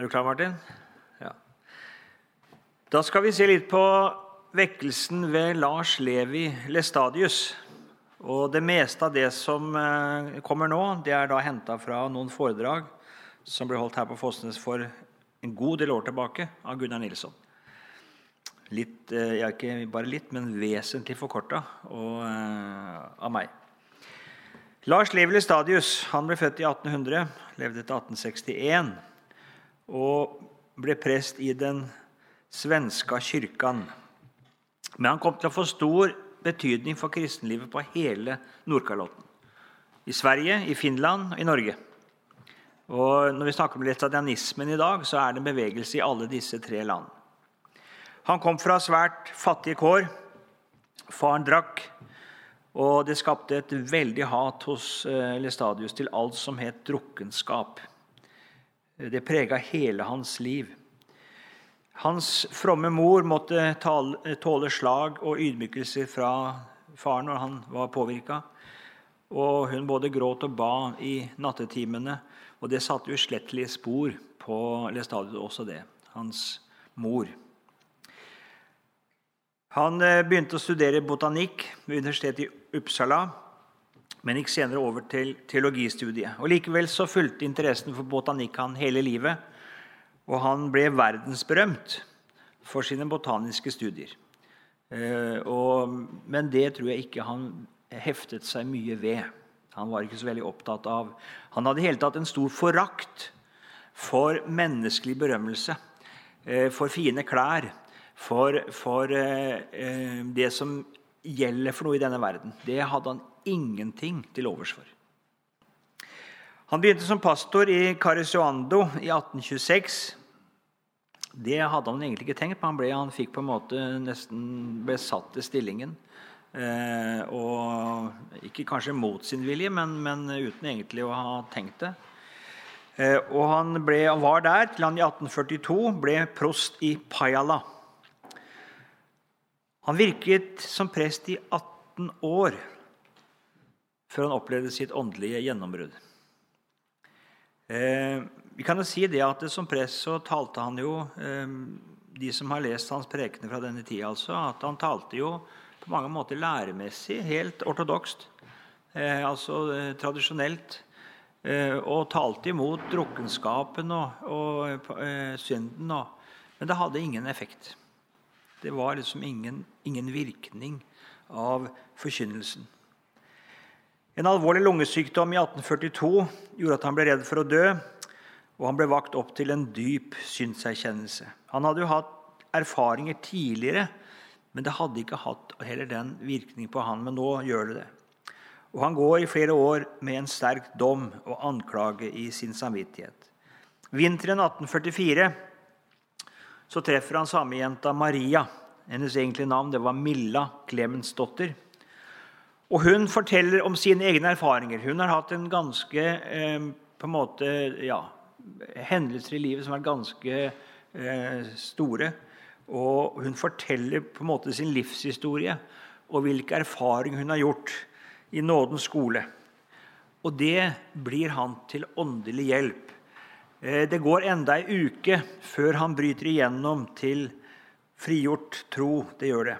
Er du klar, Martin? Ja. Da skal vi se litt på vekkelsen ved Lars Levi Lestadius. Og det meste av det som eh, kommer nå, det er da henta fra noen foredrag som ble holdt her på Fosnes for en god del år tilbake av Gunnar Nilsson. Litt, eh, ja, ikke bare litt, men vesentlig forkorta eh, av meg. Lars Levi Lestadius han ble født i 1800, levde til 1861 og ble prest i den svenska kyrkan. Men han kom til å få stor betydning for kristenlivet på hele Nordkalotten. I Sverige, i Finland og i Norge. Og når vi snakker om letadianismen i dag, så er det en bevegelse i alle disse tre land. Han kom fra svært fattige kår. Faren drakk, og det skapte et veldig hat hos eh, Lestadius til alt som het drukkenskap. Det prega hele hans liv. Hans fromme mor måtte tåle slag og ydmykelser fra faren når han var påvirka. Og hun både gråt og ba i nattetimene, og det satte uslettelige spor på Lestadius også, det. Hans mor. Han eh, begynte å studere botanikk ved Universitetet i Uppsala men gikk senere over til teologistudiet. Og Likevel så fulgte interessen for botanikk han hele livet, og han ble verdensberømt for sine botaniske studier. Eh, og, men det tror jeg ikke han heftet seg mye ved. Han var ikke så veldig opptatt av Han hadde i hele tatt en stor forakt for menneskelig berømmelse, eh, for fine klær, for, for eh, det som gjelder for noe i denne verden. Det hadde han ingenting til overs for. Han begynte som pastor i Carisoando i 1826. Det hadde han egentlig ikke tenkt på. Han, ble, han fikk på en måte nesten besatt til stillingen. Eh, og ikke kanskje mot sin vilje, men, men, uten egentlig å ha tenkt det. Eh, og han, ble, han var der til han i 1842 ble prost i Pajala. Han virket som prest i 18 år før han opplevde sitt åndelige gjennombrudd. Eh, vi kan jo si det at Som prest så talte han jo eh, De som har lest hans prekener fra denne tida, altså, at han talte jo på mange måter læremessig, helt ortodokst, eh, altså eh, tradisjonelt. Eh, og talte imot drukkenskapen og, og eh, synden. Og, men det hadde ingen effekt. Det var liksom ingen, ingen virkning av forkynnelsen. En alvorlig lungesykdom i 1842 gjorde at han ble redd for å dø, og han ble vakt opp til en dyp synserkjennelse. Han hadde jo hatt erfaringer tidligere, men det hadde ikke hatt heller den virkning på han, men nå gjør det det. Og han går i flere år med en sterk dom og anklage i sin samvittighet. Vinteren 1844 så treffer han samejenta Maria. Hennes egentlige navn det var Milla Clemensdotter. Og hun forteller om sine egne erfaringer. Hun har hatt en ganske eh, på en måte, ja, hendelser i livet som er ganske eh, store. Og hun forteller på en måte sin livshistorie og hvilke erfaringer hun har gjort i nådens skole. Og det blir han til åndelig hjelp. Eh, det går enda ei uke før han bryter igjennom til frigjort tro. Det gjør det.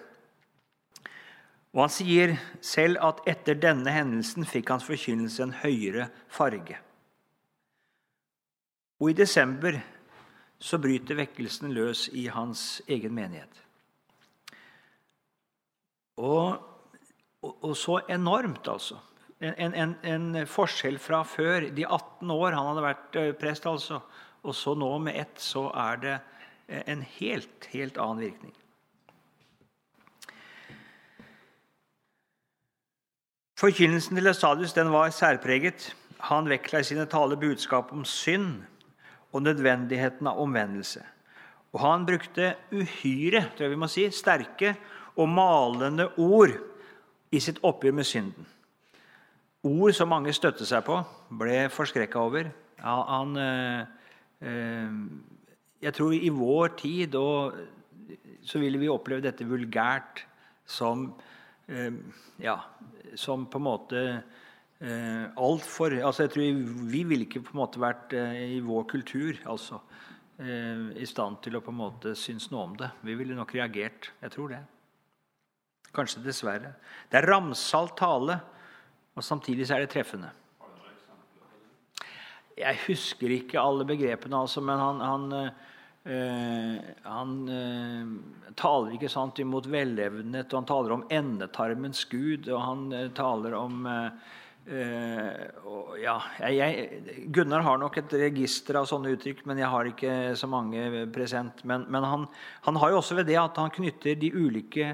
Og han sier selv at etter denne hendelsen fikk hans forkynnelse en høyere farge. Og i desember så bryter vekkelsen løs i hans egen menighet. Og, og, og så enormt, altså. En, en, en, forskjell fra før. De 18 år han hadde vært eh, prest, altså. Og så nå med ett så er det en helt, helt annen virkning. Forkynnelsen til Estadius var særpreget. Han vektla i sine taler budskap om synd og nødvendigheten av omvendelse. Og han brukte uhyre tror jeg vi må si, sterke og malende ord i sitt oppgjør med synden. Ord som mange støtte seg på, ble forskrekka over. Ja, han, øh, øh, jeg tror i vår tid så ville vi oppleve dette vulgært som øh, ja, som på en måte eh, altfor altså Jeg tror vi ville ikke på en måte vært eh, i vår kultur. altså eh, i stand til å på en måte synes noe om det. Vi ville nok reagert. Jeg tror det. Kanskje dessverre. Det er ramsalt tale, og samtidig så er det treffende. Jeg husker ikke alle begrepene, altså, men han, han han uh, taler ikke sant imot velevnet, og han taler om endetarmens gud, og han uh, taler om og, ja, jeg, Gunnar har nok et register av sånne uttrykk, men jeg har ikke så mange present. Men, men han, han, har jo også ved det at han knytter de ulike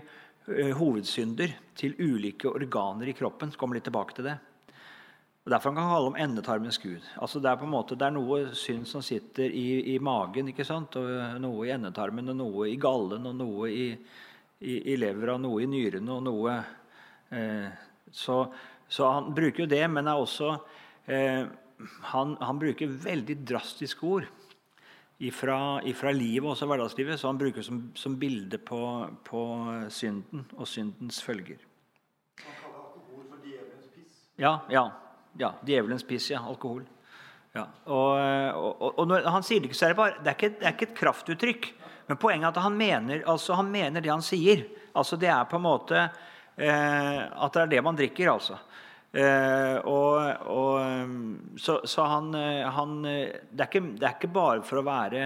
hovedsynder til ulike organer i kroppen. Så kommer litt tilbake til det. Og Derfor kan han kalle om endetarmens gud. Altså Det er på en måte, det er noe synd som sitter i, i magen, ikke sant? og noe i endetarmen, og noe i gallen, og noe i, i, i levera, noe i nyrene og noe eh, så, så, han bruker jo det, men er også eh, han, han, bruker veldig drastiske ord ifra, ifra livet, også hverdagslivet, så han bruker som, som bilde på, på synden og syndens følger. Han kaller alkohol for djevelens piss. Ja, ja ja, djevelens piss, ja. Alkohol. Ja. Og, og, og, når han sier det ikke, så er det bare Det er ikke, det er ikke et kraftuttrykk. Men poenget er at han mener, altså, han mener det han sier. Altså Det er på en måte eh, at det er det man drikker, altså. Eh, og, og, så, så han, han det, er ikke, det, er ikke, bare for å være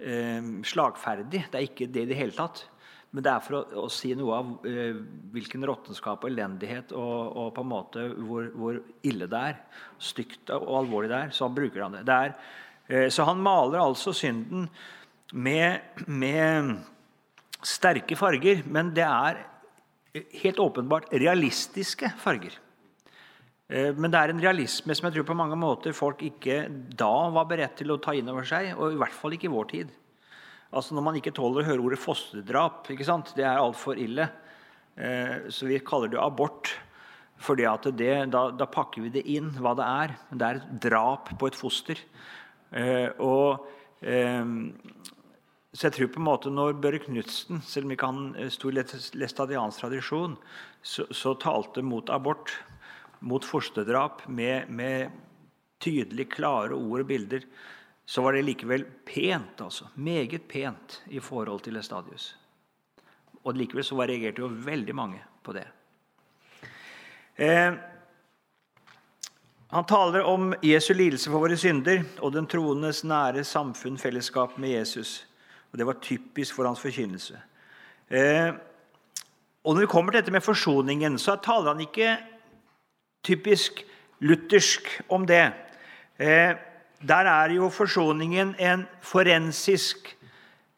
eh, slagferdig. Det er ikke det i det hele tatt. Men det er for å, å si noe av eh, hvilken råttenskap og elendighet og, og, på en måte hvor, hvor, ille det er. Stygt og alvorlig det er. Så bruker han det. det er, eh, så han maler altså synden med, med, sterke farger, men det er helt åpenbart realistiske farger. Eh, men det er en realisme som jeg tror på mange måter folk ikke da var beredt til å ta inn over seg, og i hvert fall ikke i vår tid. Altså Når man ikke tåler å høre ordet fosterdrap, ikke sant? det er altfor ille. Eh, så vi kaller det abort. For da, da, pakker vi det inn hva det er. Det er et drap på et foster. Eh, og, eh, så jeg tror på en måte når Børre Knutsen, selv om ikke han sto i læstadiansk tradisjon, så, så, talte mot abort, mot fosterdrap, med, med tydelig klare ord og bilder, så var det likevel pent, altså. Meget pent i forhold til Estadius. Og likevel så reagerte jo veldig mange på det. Eh, han taler om Jesu lidelse for våre synder og den troendes nære samfunn, fellesskap med Jesus. Og Det var typisk for hans forkynnelse. Eh, og Når vi kommer til dette med forsoningen, så taler han ikke typisk luthersk om det. Eh, der er jo forsoningen en forensisk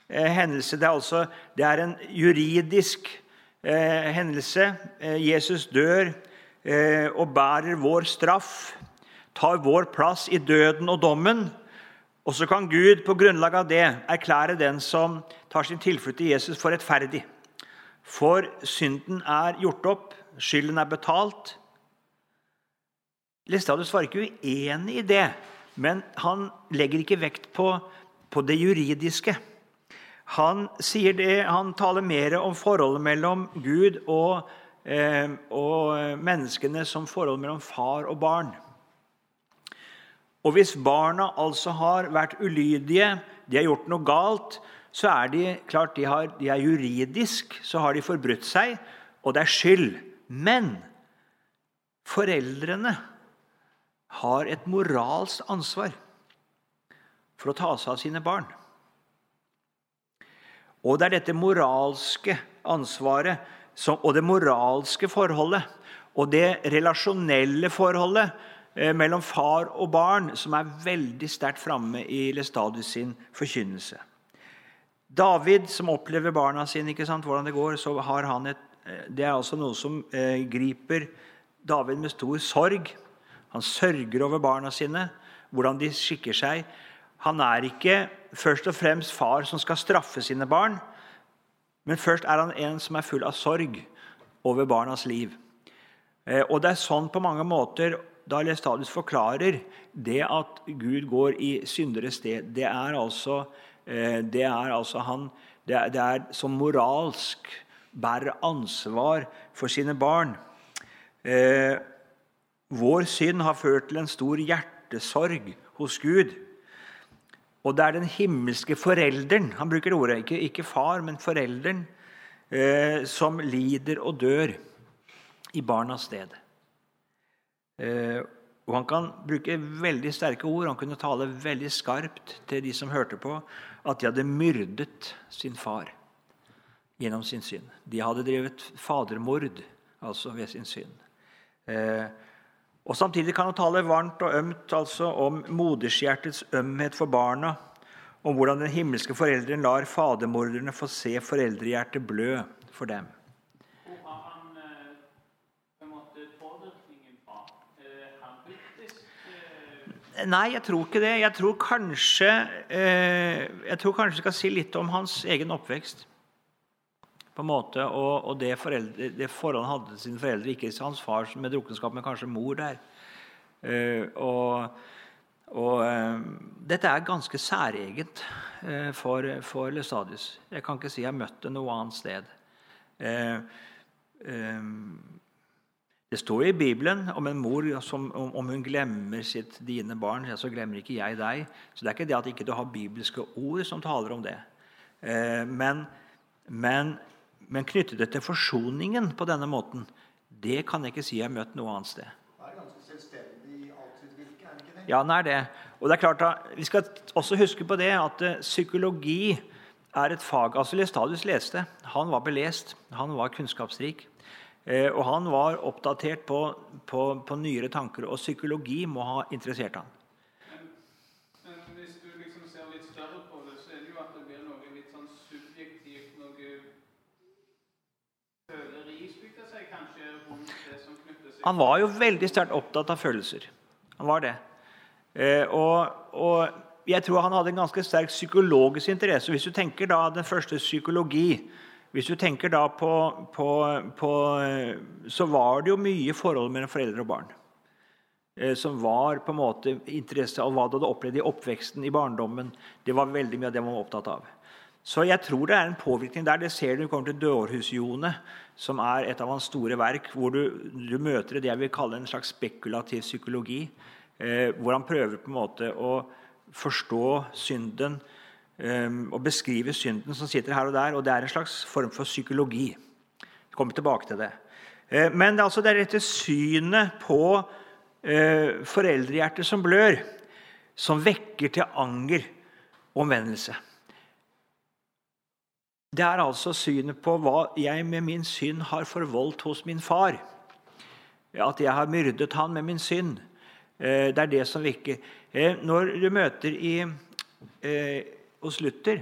eh, hendelse. Det er, altså, det er en juridisk eh, hendelse. Eh, Jesus dør eh, og bærer vår straff, tar vår plass i døden og dommen. Og så kan Gud på grunnlag av det erklære den som tar sin tilflukt til Jesus, for rettferdig. For synden er gjort opp, skylden er betalt. Lestadius var ikke uenig i det. Men han legger ikke vekt på, på det juridiske. Han, det, han, taler mer om forholdet mellom Gud og, eh, og menneskene som forholdet mellom far og barn. Og Hvis barna altså har vært ulydige, de har gjort noe galt, så er de klart de, har, de er juridisk så har de forbrutt seg, og det er skyld. Men foreldrene har et moralsk ansvar for å ta seg av sine barn. Og det er dette moralske ansvaret og det moralske forholdet og det relasjonelle forholdet eh, mellom far og barn som er veldig sterkt framme i Lestadius sin forkynnelse. David, som opplever barna sine, ikke sant, hvordan det går, så har han et, eh, det er altså noe som eh, griper David med stor sorg. Han sørger over barna sine, hvordan de skikker seg. Han er ikke først og fremst far som skal straffe sine barn, men først er han en som er full av sorg over barnas liv. Eh, og det er sånn på mange måter da Lestadius forklarer det at Gud går i synderes sted. Det er altså, eh, det er altså han det er, det er som moralsk bærer ansvar for sine barn. Eh, vår synd har ført til en stor hjertesorg hos Gud. Og det er den himmelske forelderen Han bruker det ordet, ikke, ikke far, men forelderen eh, som lider og dør i barnas sted. Eh, og Han kan bruke veldig sterke ord. Han kunne tale veldig skarpt til de som hørte på, at de hadde myrdet sin far gjennom sin synd. De hadde drevet fadermord altså ved sin synd. Eh, og Samtidig kan han tale varmt og ømt altså om modershjertets ømhet for barna, om hvordan den himmelske foreldren lar fadermorderne få se foreldrehjertet blø for dem. Eh? Eh, eh, Nei, jeg tror ikke det. Jeg tror kanskje eh, jeg tror kanskje jeg skal si litt om hans egen oppvekst. På en måte, Og, og det, foreldre, det forholdet han hadde til sine foreldre. Ikke hans far med drukkenskap, men kanskje mor der. Uh, og og uh, dette er ganske særegent uh, for, for Lestadius. Jeg kan ikke si jeg har møtt det noe annet sted. Det står i Bibelen om en mor som om, om hun glemmer sitt dine barn, så glemmer ikke jeg deg. Så det er ikke det at ikke du har bibelske ord som taler om det. Men, men, men knytte det til forsoningen på denne måten, det kan jeg ikke si jeg har møtt noe annet sted. Det er ganske selvstendig i alt sitt virke, er det ikke det? Ja, den er det. Og det er klart da, Vi skal også huske på det at eh, psykologi er et fag altså Lestadius leste. Han var belest, han var kunnskapsrik. eh, Og han var oppdatert på, på, på nyere tanker. Og psykologi må ha interessert han. Men hvis du liksom ser litt større på det, så er det jo at det blir noe litt sånn subjektivt, noe føleri, skulle jeg si, kanskje, rundt det som knytter seg Han var jo veldig sterkt opptatt av følelser. Han var det. Eh, og, og jeg tror han hadde en ganske sterk psykologisk interesse. Hvis du tenker da den første psykologi hvis du tenker da på, på, på eh, Så var det jo mye forhold mellom foreldre og barn. eh, Som var på en måte interesse av hva du hadde opplevd i oppveksten, i barndommen. Det var veldig mye av det man var opptatt av. Så jeg tror det er en påvirkning der. Det ser du når du kommer til Dørhusjone, som er et av hans store verk, hvor du, du møter det jeg vil kalle en slags spekulativ psykologi. Eh, hvor han prøver på en måte å forstå synden eh, og beskrive synden som sitter her og der. Og det er en slags form for psykologi. Jeg kommer tilbake til det. Eh, men det er altså det dette synet på eh, foreldrehjertet som blør, som vekker til anger og omvendelse. Det er altså synet på hva jeg med min synd har forvoldt hos min far. At jeg har myrdet han med min synd. Eh, Det er det som virker. Eh, Når du møter i, eh, hos Luther,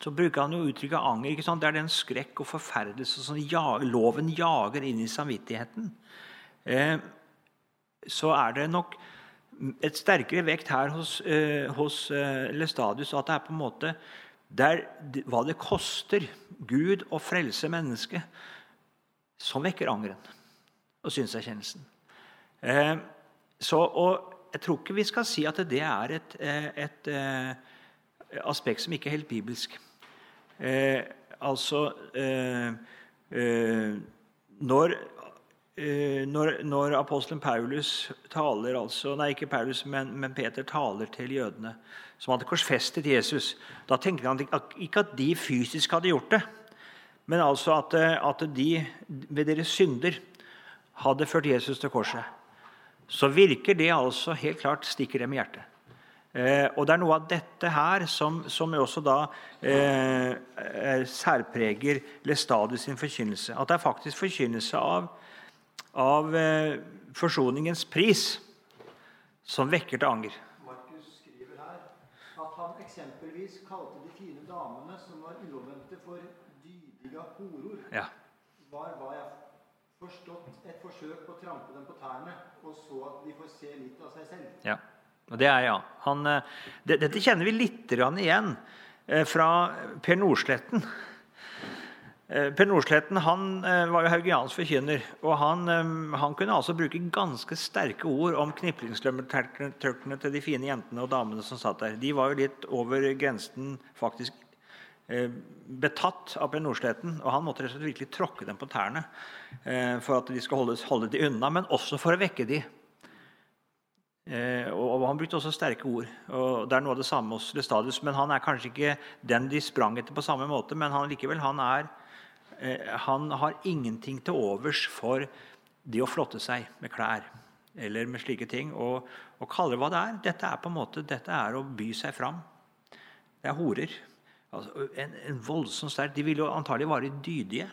så bruker han jo uttrykket anger. Det er den skrekk og forferdelse som loven jager inn i samvittigheten. Så er det nok et sterkere vekt her hos, hos Lestadius at det er på en måte det er hva det koster Gud å frelse mennesket, som vekker angeren og synserkjennelsen. Eh, jeg tror ikke vi skal si at det er et, et, et eh, aspekt som ikke er helt bibelsk. Eh, altså eh, eh, når, eh, når, når apostelen Paulus taler altså, Nei, ikke Paulus, men, men Peter taler til jødene som hadde korsfestet Jesus, da tenkte han ikke at de fysisk hadde gjort det, men altså at, eh, at de ved deres synder hadde ført Jesus til korset så virker det altså helt klart stikker dem i hjertet. Eh, og Det er noe av dette her som, som også da eh, er særpreger Lestadius sin forkynnelse. At det er faktisk forkynnelse av, av eh, forsoningens pris som vekker til anger. Markus skriver her at han eksempelvis kalte de fine damene som var uomvendte, for dydige horor. Ja. Var hva jeg forstått et forsøk på å trampe dem på tærne, og så at de får se litt av seg selv. Ja, og det er ja. Han, eh, det, dette kjenner vi litt igjen eh, fra Per Nordsletten. Eh, Per Nordsletten han eh, var jo haugiansk forkynner. og han, eh, han kunne altså bruke ganske sterke ord om kniplingslømmetørkene til de fine jentene og damene som satt der. De var jo litt over grensen faktisk betatt av Per Nordsletten. Og han måtte rett og slett virkelig tråkke dem på tærne for at de skal holde, holde de unna, men også for å vekke de. Og Han brukte også sterke ord. og Det er noe av det samme hos Lestadius. Men han er kanskje ikke den de sprang etter på samme måte. Men han likevel, han, er, han har ingenting til overs for det å flotte seg med klær eller med slike ting. Og, og kaller det hva det er. Dette er på en måte, dette er å by seg fram. Det er horer. Altså, en, en voldsom sterk, De ville jo antagelig være dydige.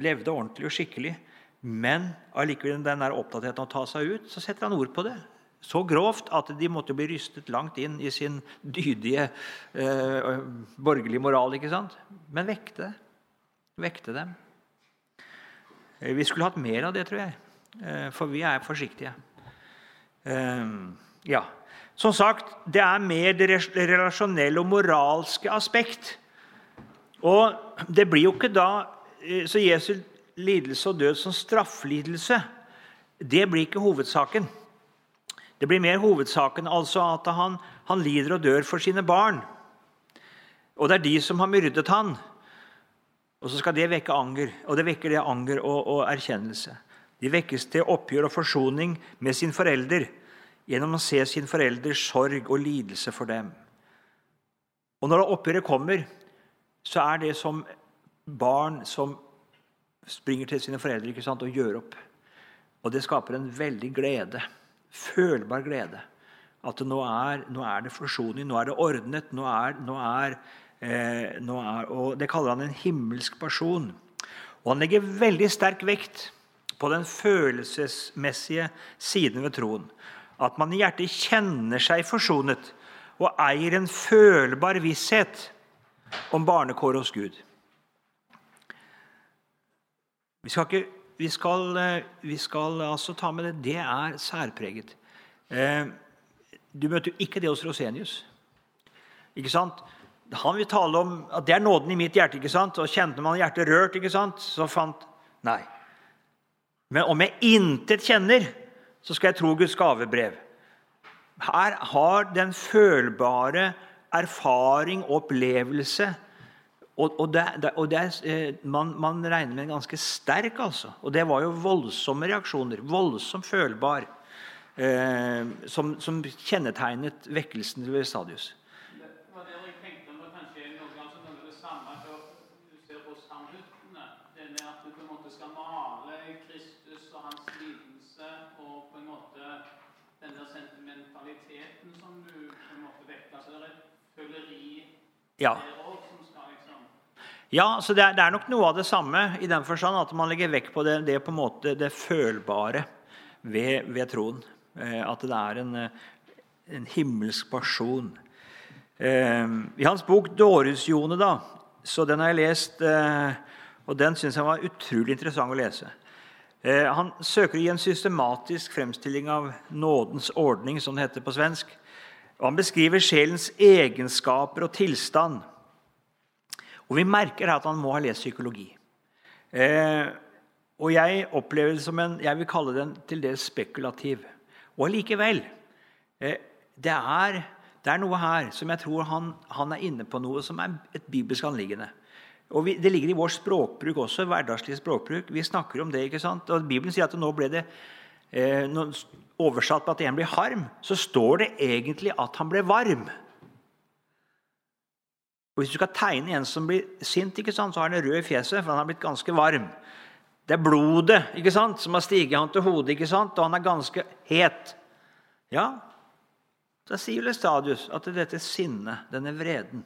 Levde ordentlig og skikkelig. Men allikevel den er opptattheten av å ta seg ut, så setter han ord på det. Så grovt at de måtte bli rystet langt inn i sin dydige eh, borgerlige moral. ikke sant? Men vekte, vekte dem. Eh, vi skulle hatt mer av det, tror jeg. Eh, for vi er forsiktige. Eh, ja. Som sagt, det er mer det relasjonelle og moralske aspekt. Og det blir jo ikke da Så Jesu lidelse og død som strafflidelse, det blir ikke hovedsaken. Det blir mer hovedsaken altså at han, han lider og dør for sine barn. Og det er de som har myrdet han. Og så skal det vekke anger. Og det vekker det anger og, og erkjennelse. De vekkes til oppgjør og forsoning med sin forelder gjennom å se sin forelders sorg og lidelse for dem. Og når oppgjøret kommer, så er det som barn som springer til sine foreldre ikke sant, og gjør opp. Og det skaper en veldig glede. Følbar glede. At nå er, nå er det forsoning, nå er det ordnet. nå er, nå er, eh, nå er, og Det kaller han en himmelsk person. Og han legger veldig sterk vekt på den følelsesmessige siden ved troen. At man i hjertet kjenner seg forsonet og eier en følbar visshet om barnekår hos Gud. Vi skal, ikke, vi skal, eh, vi skal altså ta med det. Det er særpreget. Eh, du møter jo ikke det hos Rosenius. Ikke sant? Han vil tale om at det er nåden i mitt hjerte. ikke sant? Og Kjente man hjertet rørt, ikke sant? så fant Nei. Men om jeg intet kjenner, så skal jeg tro Guds gavebrev. Her har den følbare erfaring og opplevelse og, det, det eh, man, man, regner med en ganske sterk, altså. Og det var jo voldsomme reaksjoner. Voldsomt følbar. Eh, som, som, kjennetegnet vekkelsen til Stadius. Ja. Ja, så det er, det er, nok noe av det samme i den forstand at man legger vekk på det, det, på måte, det følbare ved, ved troen. Eh, at det er en, eh, en himmelsk person. Eh, I hans bok 'Dårhusjone', da, så den har jeg lest, og den syns jeg var utrolig interessant å lese. Han søker å gi en systematisk fremstilling av nådens ordning, som det heter på svensk. Og han beskriver sjelens egenskaper og tilstand. Og Vi merker at han må ha lest psykologi. Eh, og Jeg opplever det som en, jeg vil kalle den til dels spekulativ. Og allikevel eh, det, er, det, er, noe her som jeg tror han, han, er inne på noe som er et bibelsk anliggende. Og vi, Det ligger i vår språkbruk også. hverdagslig språkbruk. Vi snakker om det. ikke sant? Og Bibelen sier at nå ble det eh, oversatt på at en blir harm. Så står det egentlig at han ble varm. Og Hvis du skal tegne en som blir sint, ikke sant, så har han rød i fjeset, for han har blitt ganske varm. Det er blodet ikke sant, som har stiget han til hodet, ikke sant, og han er ganske het. Ja, da sier Lestadius at dette sinnet, denne vreden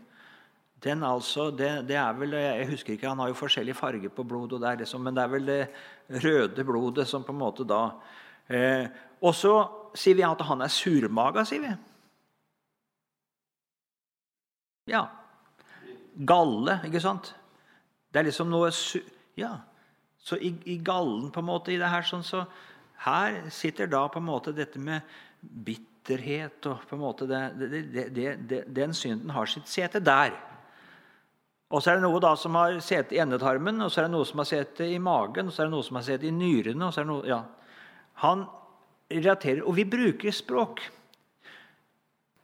den altså, det, det, er vel, Jeg husker ikke, Han har jo forskjellig farge på blodet, og liksom, men det er vel det røde blodet som på en måte da eh, Og så sier vi at han er surmaga, sier vi. Ja, galle. ikke sant? Det er liksom noe Ja. Så i, i, gallen på en måte i det her sånn, så Her sitter da på en måte dette med bitterhet og på en måte det, det, det, Den synden har sitt sete der. Og så er det noe da som har sete i endetarmen, og så er det noe som har sete i magen, og så er det noe som har sete i nyrene. og så er det noe, ja. Han relaterer, Og vi bruker språk.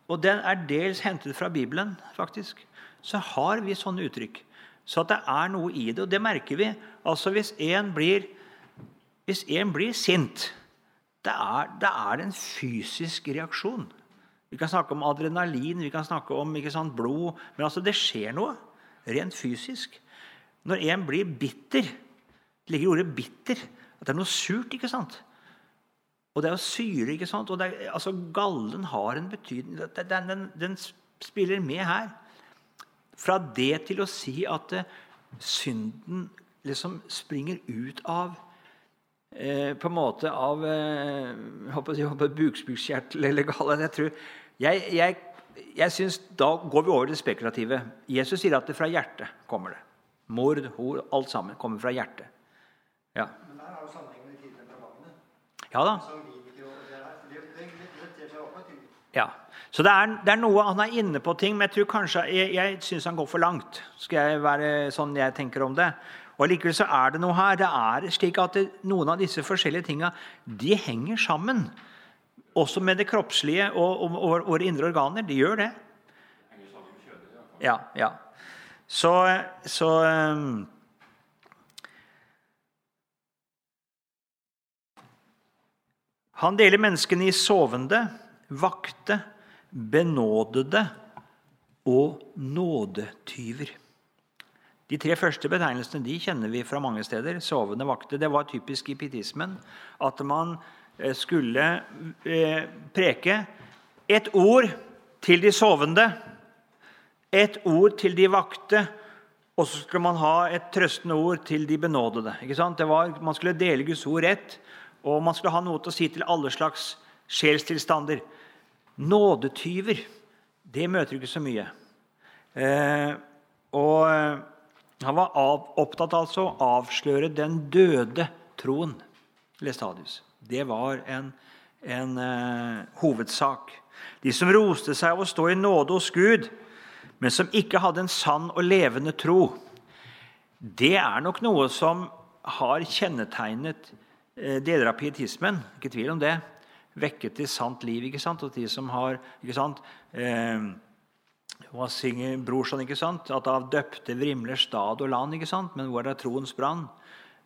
Og den er dels hentet fra Bibelen, faktisk så har vi sånne uttrykk. Så at det er noe i det, og det merker vi. Altså Hvis en blir, hvis en blir sint, det er, det er en fysisk reaksjon. Vi kan snakke om adrenalin, vi kan snakke om sant, blod Men altså, det skjer noe rent fysisk. Når en blir bitter Det ligger i ordet 'bitter'. At det er noe surt. ikke sant? Og det er jo syre. ikke sant? Og er, altså, Gallen har en betydning. Den, den, den, spiller med her. Fra det til å si at uh, synden liksom springer ut av eh, på en måte av eh, håper jeg, bukspyttkjertel eller gallen. Jeg, tror, jeg, jeg, jeg synes, Da går vi over det spekulative. Jesus sier at det fra hjertet kommer det. Mord, hor, alt sammen kommer fra hjertet. Ja. Men der er jo sammenhengen med de fire temperamentene. Ja da. Ja. Så det er, det er, noe Han er inne på ting, men jeg tror kanskje, jeg, jeg syns han går for langt. Skal jeg være sånn jeg tenker om det. Og Likevel så er det noe her. Det er slik at det, Noen av disse forskjellige tinga de henger sammen. Også med det kroppslige og, og, og våre indre organer. De gjør det. Ja, ja. Så, så Han deler menneskene i sovende, vakte, benådede og nådetyver. De tre første betegnelsene de kjenner vi fra mange steder. Sovende vakter. Det var typisk i pietismen at man eh, skulle eh, preke et ord til de sovende, et ord til de vakte, og så skulle man ha et trøstende ord til de benådede. Var, man skulle dele Guds ord rett, og man skulle ha noe til å si til alle slags sjelstilstander. Nådetyver, det møter du ikke så mye. Eh, og han var av, opptatt altså å avsløre den døde troen. Lestadius. Det var en, en eh, hovedsak. De som roste seg av å stå i nåde hos Gud, men som ikke hadde en sann og levende tro. Det er nok noe som har kjennetegnet eh, deler av pietismen. Ikke tvil om det. Vekket til sant liv. ikke sant? Og de som har ikke sant, eh, hva synger brorsan? ikke sant? At av døpte vrimler stad og land, ikke sant? men hvor er troens brann?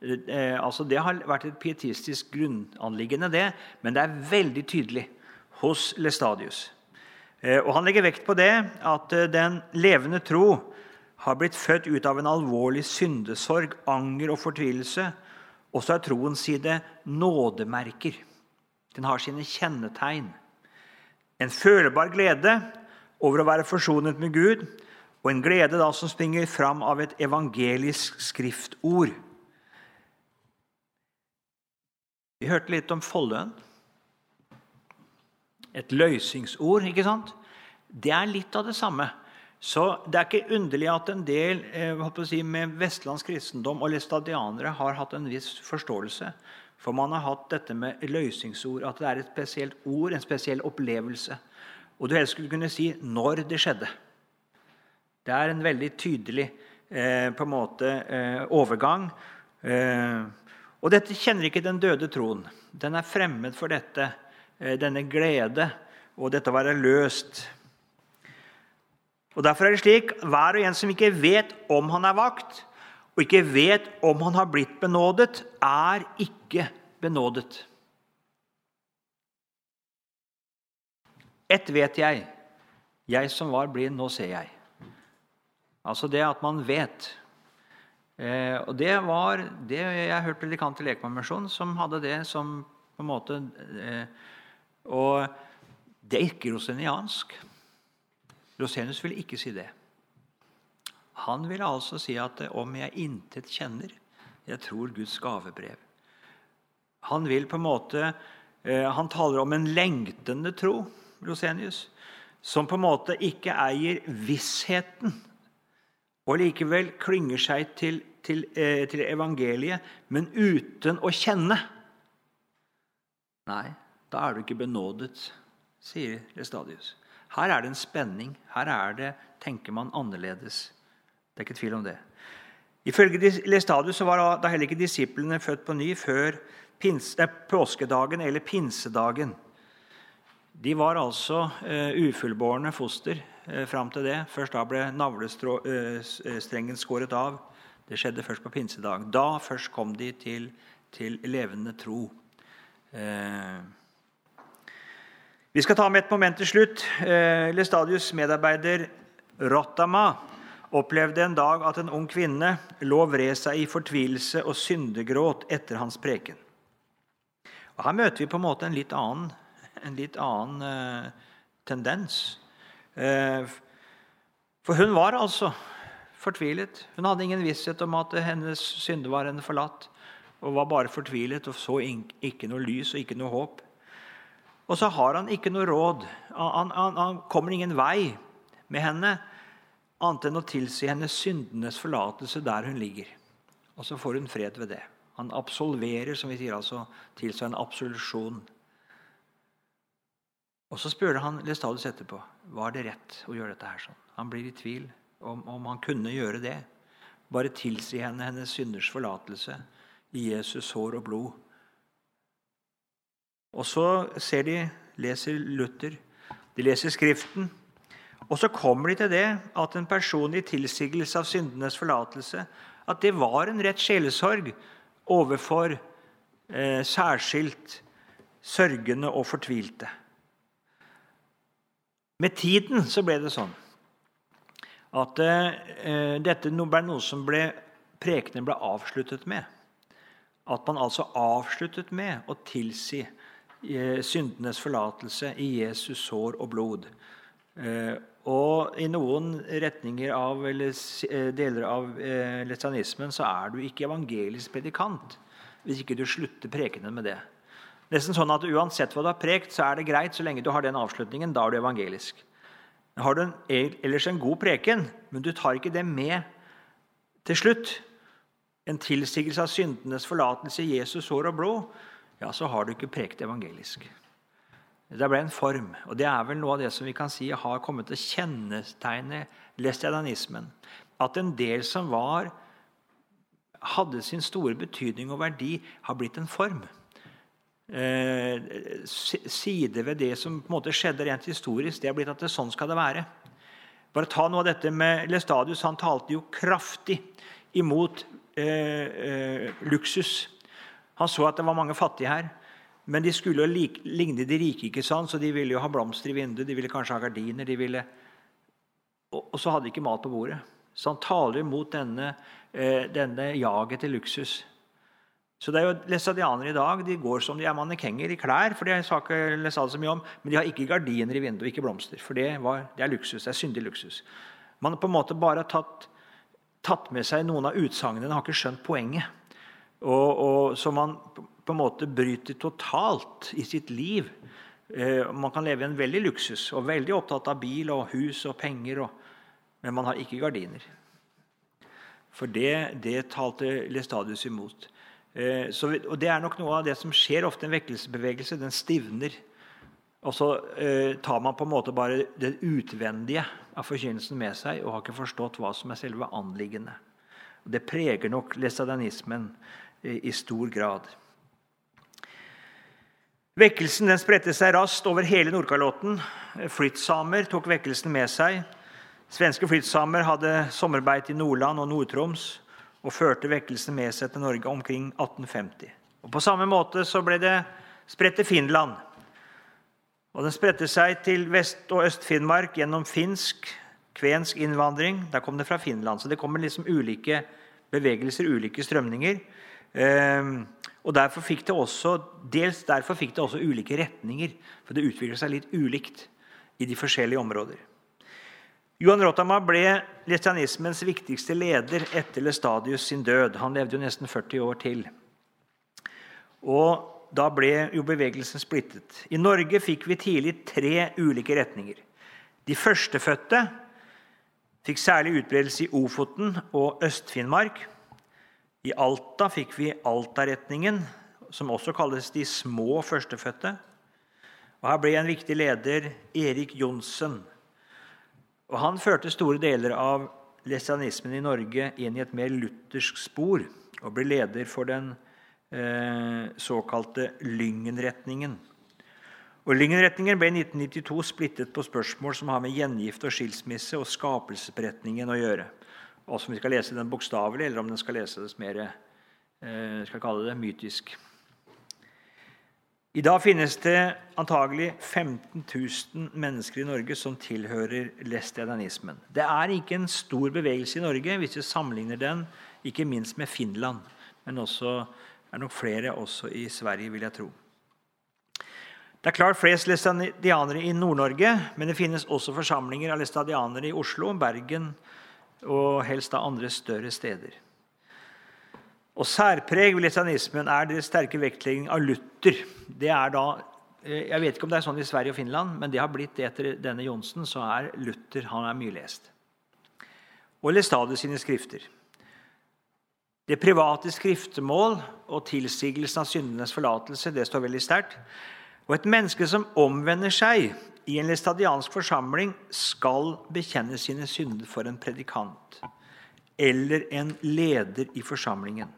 Eh, altså Det har vært et pietistisk grunnanliggende, det, men det er veldig tydelig hos Lestadius. Eh, og Han legger vekt på det at eh, den levende tro har blitt født ut av en alvorlig syndesorg, anger og fortvilelse. Og så er troens side nådemerker. Den har sine kjennetegn. En følbar glede over å være forsonet med Gud, og en glede da som springer fram av et evangelisk skriftord. Vi hørte litt om Folløen. Et løysingsord, ikke sant? Det er litt av det samme. Så Det er ikke underlig at en del eh, si, med vestlandsk kristendom og læstadianere har hatt en viss forståelse. For man har hatt dette med løysingsord, at det er et spesielt ord, en spesiell opplevelse. Og du helst skulle kunne si når det skjedde. Det er en veldig tydelig eh, på en måte, eh, overgang. Eh, og dette kjenner ikke den døde troen. Den er fremmed for dette, eh, denne glede og dette å være løst. Og Derfor er det slik hver og en som ikke vet om han er vakt, og ikke vet om han har blitt benådet, er ikke benådet. Ett vet jeg. Jeg som var blind, nå ser jeg. Altså det at man vet. Eh, og det var det Jeg hørte predikant i Lekmannmisjonen som hadde det som på en måte eh, Og det er ikke roseniansk. Rosenius ville ikke si det. Han ville altså si at om jeg intet kjenner, jeg tror Guds gavebrev. Han vil på en måte, eh, han taler om en lengtende tro. Rosenius, som på en måte ikke eier vissheten, og likevel klynger seg til, til, eh, til evangeliet, men uten å kjenne. Nei, da er du ikke benådet, sier Restadius. Her er det en spenning. Her er det, tenker man annerledes. Det er ikke tvil om det. Ifølge Lestadius så var da heller ikke disiplene født på ny før påskedagen eller pinsedagen. De var altså eh, ufullbårne foster eh, fram til det. Først da ble navlestrengen eh, skåret av. Det skjedde først på pinsedag. Da først kom de til, til levende tro. Eh, vi skal ta med et moment til slutt. Eh, Lestadius' medarbeider Rottama opplevde en dag at en ung kvinne lå vred seg i fortvilelse og syndegråt etter hans preken. Og Her møter vi på en måte en litt annen, en litt annen eh, tendens. Eh, for hun var altså fortvilet. Hun hadde ingen visshet om at hennes synde var henne forlatt, og var bare fortvilet og så ikke noe lys og ikke noe håp. Og så har han ikke noe råd. Han, han, han kommer ingen vei med henne annet enn å tilsi henne syndenes forlatelse der hun ligger. Og så får hun fred ved det. Han absolverer, som vi sier, altså tilsa en absolusjon. Og så spør han Lestadius etterpå var det rett å gjøre dette her sånn. Han blir i tvil om, om han kunne gjøre det. Bare tilsi henne hennes synders forlatelse i Jesus hår og blod. Og så ser de, leser Luther, de leser Skriften. Og så kommer de til det at en personlig tilsigelse av syndenes forlatelse at det var en rett sjelesorg overfor eh, særskilt sørgende og fortvilte. Med tiden så ble det sånn at eh, dette ble noe som ble, prekenen ble avsluttet med. At man altså avsluttet med å tilsi syndenes forlatelse i Jesus sår og blod. Eh, og i noen retninger av, eller eh, deler av letanismen så er du ikke evangelisk predikant hvis ikke du slutter prekenen med det. Nesten sånn at Uansett hva du har prekt, så er det greit så lenge du har den avslutningen. Da er du evangelisk. Har du en, ellers en god preken, men du tar ikke det med til slutt, en tilsigelse av syndenes forlatelse i Jesus sår og blod, ja, så har du ikke prekt evangelisk. Det ble en form, og det er vel noe av det som vi kan si har kommet til å kjennetegne lestianismen. At en del som var, hadde sin store betydning og verdi, har blitt en form. Eh, side ved det som på en måte skjedde rent historisk, det har blitt at det, sånn skal det være. Bare ta noe av dette med Lestadius. Han talte jo kraftig imot eh, eh, luksus. Han så at det var mange fattige her. Men de skulle jo ligne de rike, ikke sant? så de ville jo ha blomster i vinduet, de ville kanskje ha gardiner. de ville... Og, så hadde de ikke mat på bordet. Så han taler imot denne, eh, denne jaget til luksus. Så det er jo Læsadianere i dag de går som de er mannekenger i klær. for det sa ikke Lesad så mye om, Men de har ikke gardiner i vinduet, ikke blomster. For det, var, det er luksus, det er syndig luksus. Man har på en måte bare tatt, tatt med seg noen av utsagnene, har ikke skjønt poenget. Og, og, som man på en måte bryter totalt i sitt liv. Eh, man kan leve i en veldig luksus og veldig opptatt av bil og hus og penger, og, men man har ikke gardiner. For det, det talte Lestadius imot. Eh, så, og Det er nok noe av det som skjer ofte. En vekkelsesbevegelse den stivner. Og så eh, tar man på en måte bare det utvendige av forkynnelsen med seg og har ikke forstått hva som er selve anliggende. Det preger nok lesadianismen eh, i stor grad. Vekkelsen den spredte seg raskt over hele Nordkalotten. Flyttsamer tok vekkelsen med seg. Svenske flyttsamer hadde sommerbeid i Nordland og Nord-Troms og førte vekkelsen med seg til Norge omkring 1850. Og På samme måte så ble det spredt til Finland. Og Den spredte seg til Vest- og Øst-Finnmark gjennom finsk, kvensk innvandring. Der kom det fra Finland. Så det kommer liksom ulike bevegelser, ulike strømninger. Ehm, og derfor fikk det også, Dels derfor fikk det også ulike retninger, for det utviklet seg litt ulikt i de forskjellige områder. Johan Rottama ble lestianismens viktigste leder etter Lestadius sin død. Han levde jo nesten 40 år til. Og Da ble jo bevegelsen splittet. I Norge fikk vi tidlig tre ulike retninger. De førstefødte fikk særlig utbredelse i Ofoten og Øst-Finnmark. I Alta fikk vi Alta-retningen, som også kalles de små førstefødte. Og Her ble en viktig leder Erik Johnsen. Og Han førte store deler av lesianismen i Norge inn i et mer luthersk spor og ble leder for den eh, såkalte Lyngen-retningen. Og Lyngen-retningen ble i 1992 splittet på spørsmål som har med gjengift og skilsmisse og skapelsesberetningen å gjøre og om vi skal lese den bokstavelig, eller om den skal leses mer eh, skal kalle det mytisk. I dag finnes det antagelig 15 000 mennesker i Norge som tilhører lestianismen. Det er ikke en stor bevegelse i Norge hvis vi sammenligner den ikke minst med Finland. Men også er nok flere også i Sverige, vil jeg tro. Det er klart flest lestadianere i Nord-Norge, men det finnes også forsamlinger av lestadianere i Oslo, Bergen og helst av andre større steder. Og Særpreg ved litanismen er deres sterke vektlegging av Luther. Det er da, eh, jeg vet ikke om det er sånn i Sverige og Finland, men det har blitt det etter denne Johnsen. så er Luther han er mye lest. Og Lestadius sine skrifter. Det private skriftemål og tilsigelsen av syndenes forlatelse det står veldig sterkt. Og et menneske som omvender seg i en lestadiansk forsamling, skal bekjenne sine synder for en predikant eller en leder i forsamlingen.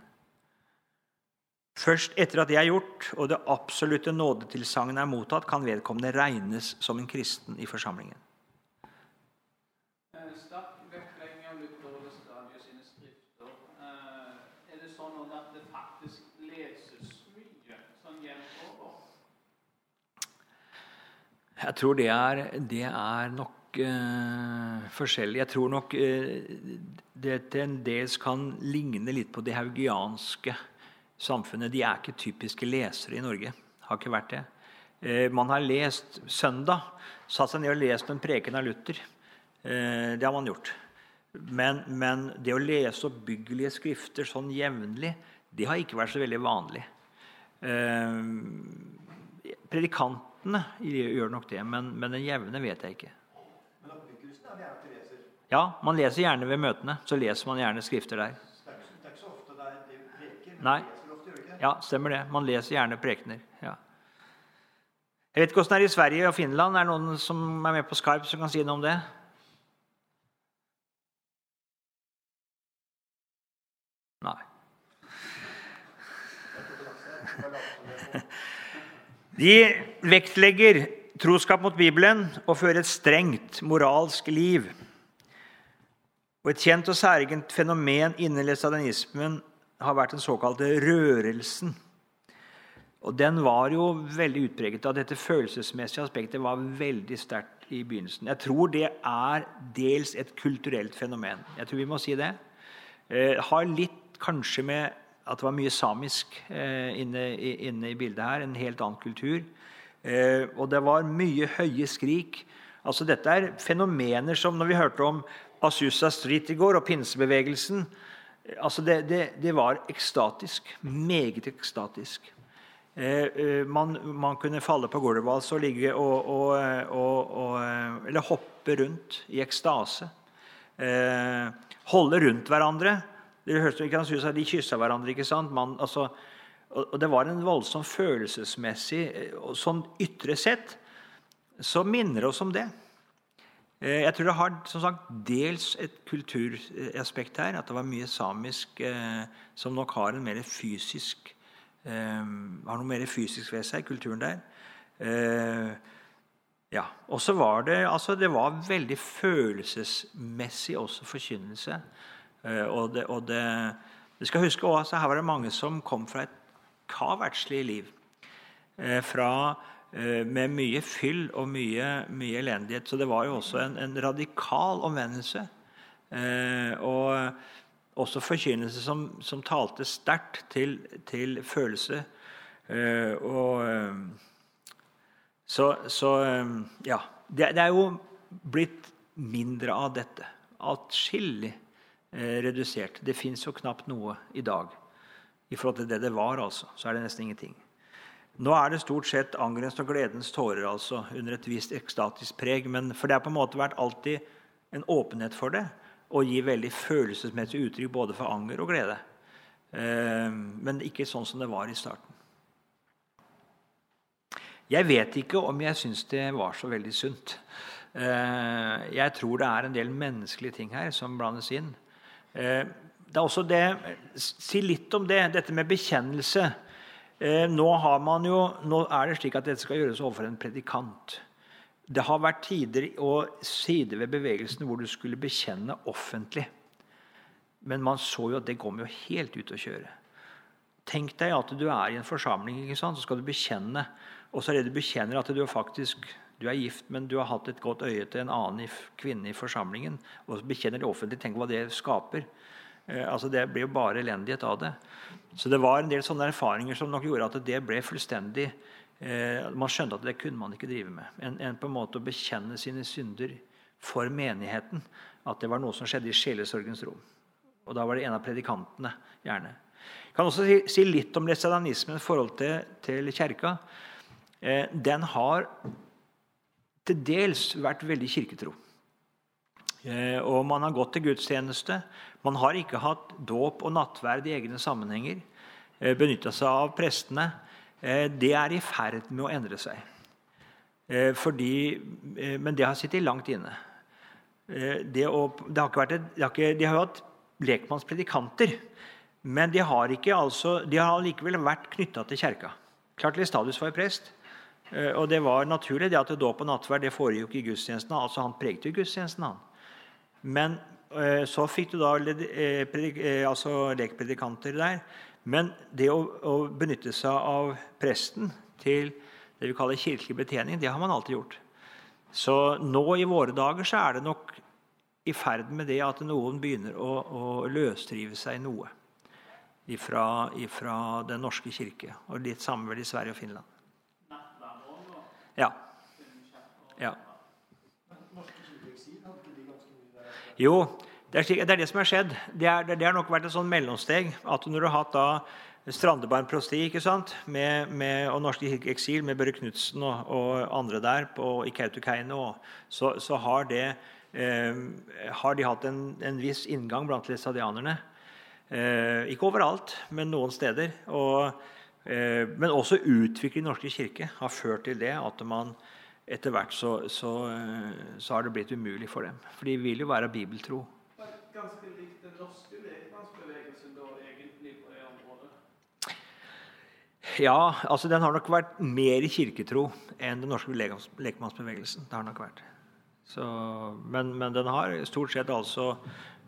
Først etter at det er gjort, og det absolutte nådetilsagnet er mottatt, kan vedkommende regnes som en kristen i forsamlingen. Eh, sterk vektlegging av Luther og Vestadius sine skrifter. Eh, Er det sånn at det faktisk leses mye sånn jevnt over? Jeg tror det er, det er nok eh, forskjellig. Jeg tror nok eh, det til en dels kan ligne litt på det haugianske samfunnet. De er ikke typiske lesere i Norge. Har ikke vært det. Eh, man har lest søndag. Satt seg ned og lest en preken av Luther. Eh, det har man gjort. Men, men, det å lese oppbyggelige skrifter sånn jevnlig, det har ikke vært så veldig vanlig. Eh, predikantene gjør nok det, men, men den jevne vet jeg ikke. Men oppbyggelsen er gjerne til leser. Ja, Man leser gjerne ved møtene. Så leser man gjerne skrifter der. Det er, ikke, det er ikke så ofte det er det preker. Nei. Ofte? Ja, stemmer det. Man leser gjerne prekener. Ja. Jeg vet ikke hvordan det er i Sverige og Finland. Er det noen som er med på Skype som kan si noe om det? Nei. De vektlegger troskap mot Bibelen og fører et strengt moralsk liv. Og Et kjent og særegent fenomen innen lesadianismen har vært den såkalte rørelsen. Og Den var jo veldig utpreget. av Dette følelsesmessige aspektet var veldig sterkt i begynnelsen. Jeg tror det er dels et kulturelt fenomen. Jeg tror vi må si det. Eh, har litt kanskje med at det var mye samisk eh, inne, inne, i, bildet her. En helt annen kultur. Eh, og det var mye høye skrik. Altså Dette er fenomener som når vi hørte om Asusa Street i går og pinsebevegelsen altså det, det, det var ekstatisk. Meget ekstatisk. Eh, eh, man, man, kunne falle på gulvet altså, og ligge og, og, og, og, Eller hoppe rundt i ekstase. Eh, holde rundt hverandre. Dere hørte ikke han at De kyssa hverandre. ikke sant? Man, altså, og, Det var en voldsom følelsesmessig Sånn ytre sett så minner det oss om det. Jeg tror det har som sagt, dels et kulturaspekt her. At det var mye samisk eh, som nok har en mer fysisk eh, har noe mer fysisk ved seg, kulturen der. Eh, ja. Og så var det altså det var veldig følelsesmessig også forkynnelse. Eh, og, det, og det, vi skal huske også, Her var det mange som kom fra et kavertslig liv. Eh, fra, eh, med mye fyll og mye, mye, elendighet. Så det var jo også en, en radikal omvendelse. Og også forkynnelse som, som talte sterkt til, til, følelse. Og Så, så ja. Det, det, er jo blitt mindre av dette. Atskillig redusert. Det fins jo knapt noe i dag i forhold til det det var. altså. Så er det nesten ingenting. Nå er det stort sett angrens og gledens tårer altså, under et visst ekstatisk preg. Men, for det har på en måte vært alltid en åpenhet for det og gir veldig følelsesmessig uttrykk både for anger og glede. Eh, men ikke sånn som det var i starten. Jeg vet ikke om jeg syns det var så veldig sunt. Eh, jeg tror det er en del menneskelige ting her som blandes inn. Eh, det er også det, Si litt om det, dette med bekjennelse. Nå, jo, nå er det slik at dette skal gjøres overfor en predikant. Det har vært tider og sider ved bevegelsen hvor du skulle bekjenne offentlig. Men man så jo at det kom jo helt ut å kjøre. Tenk deg at du er i en forsamling, så skal du bekjenne. Og så er det du bekjenner at du faktisk du er gift, men du har hatt et godt øye til en annen kvinne i forsamlingen. Og bekjenner det offentlig. Tenk hva det skaper. Eh, altså Det blir jo bare elendighet av det. Så det var en del sånne erfaringer som nok gjorde at det ble fullstendig eh, Man skjønte at det kunne man ikke drive med. En, på en måte å bekjenne sine synder for menigheten. At det var noe som skjedde i sjelesorgens rom. Og da var det en av predikantene. gjerne. Jeg kan også si, si litt om læstadianismen i forhold til, til kirka. Eh, den har til dels vært veldig kirketro. Eh, og man har gått til gudstjeneste. Man har ikke hatt dåp og nattverd i egne sammenhenger. Eh, Benytta seg av prestene. Eh, det er i ferd med å endre seg. Fordi, men det har sittet langt inne. Det, å, det har ikke vært et, har ikke, de har jo hatt lekmannspredikanter. Men de har, ikke, altså, de har likevel vært knytta til kjerka. Klart Lestadius var prest, og det var naturlig det at dåp og nattverd det foregikk i gudstjenesten. altså Han pregte gudstjenesten, han. Men eh, så fikk du da eh, altså lekpredikanter der. Men det å, å, benytte seg av presten til det vi kaller kirkelig betjening, det har man alltid gjort. Så nå i våre dager så er det nok i ferd med det at noen begynner å, å løsrive seg noe ifra, ifra Den norske kirke. Og litt samme vel i Sverige og Finland. Ja. ja. Jo, det er, det er, det som har skjedd. Det, er, det, har nok vært et sånn mellomsteg. at Når du har hatt da Strandebarn prosti ikke sant? Med, med, og kirke eksil med Børre Knutsen og, og, andre der på, i Kautokeino, så, så har, det, eh, har de hatt en, en viss inngang blant læstadianerne. Eh, ikke overalt, men noen steder. Og, men også utvikling i Norske kirke har ført til det at man etter hvert så, så, eh, så, har det blitt umulig for dem. For de vil jo være bibeltro. Ganske likt den norske lekmannsbevegelsen da, egentlig på det området? Ja, altså den har nok vært mer i kirketro enn den norske lekmannsbevegelsen. Det har nok vært. Så, men, men den har stort sett altså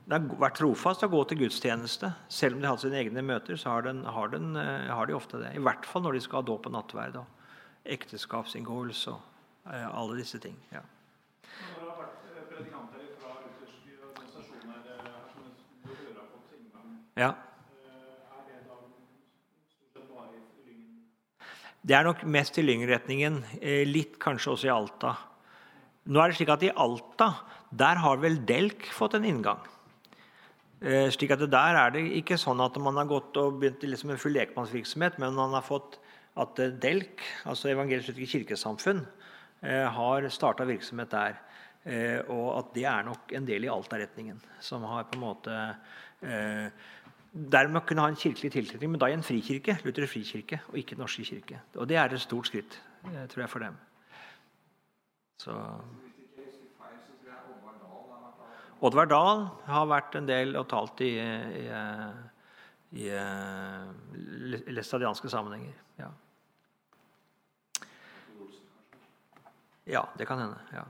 det har vært trofast å gå til gudstjeneste. Selv om de har hatt sine egne møter, så har, den, har, den, eh, har, de ofte det. I hvert fall når de skal ha dåp og nattverd og ekteskapsinngåelse og eh, alle disse ting. Ja. Eh, ja. det er nok mest i Lyngen-retningen. Litt kanskje også i Alta. Nå er det slik at I Alta der har vel Delk fått en inngang. Eh, slik at Der er det ikke sånn at man har gått og begynt liksom en full lekmannsvirksomhet, men man har fått at eh, DELK, altså Evangelisk kirkesamfunn, eh, har starta virksomhet der. Og at det er nok en del i Alta-retningen, som har på en måte Dermed kunne ha en kirkelig tilknytning, men da i en frikirke, Luther frikirke, og ikke Den norske kirke. Og det er et stort skritt, tror jeg, for dem. Så... Oddvar Dahl har vært en del og talt i, i, i, i eh, læstadianske sammenhenger. Ja. ja. det kan hende. ja.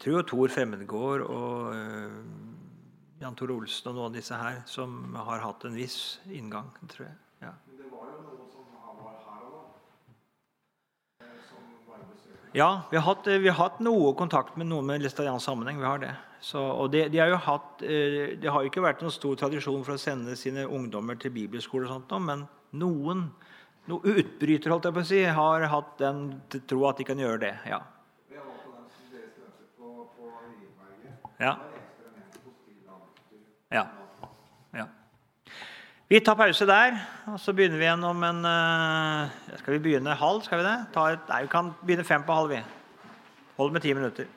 Jeg tror Tor Fremmedgård og uh, Jan Tore Olsen og noen av disse her som har hatt en viss inngang. tror jeg. Ja. Det var jo noe som var her og da? Ja, vi har, hatt, vi har hatt noe kontakt med noen med læstadiansk sammenheng. Vi har det. Så, og det, de, har jo hatt, eh, det har jo ikke vært noen stor tradisjon for å sende sine ungdommer til bibelskole, og sånt, men noen noen utbrytere holdt jeg på å si, har hatt den tro at de kan gjøre det. ja. Ja. Ja. ja. Vi tar pause der, og så begynner vi igjen om en uh, Skal vi begynne halv? skal Vi det? Et, nei, vi kan begynne fem på halv. vi. Hold med ti minutter.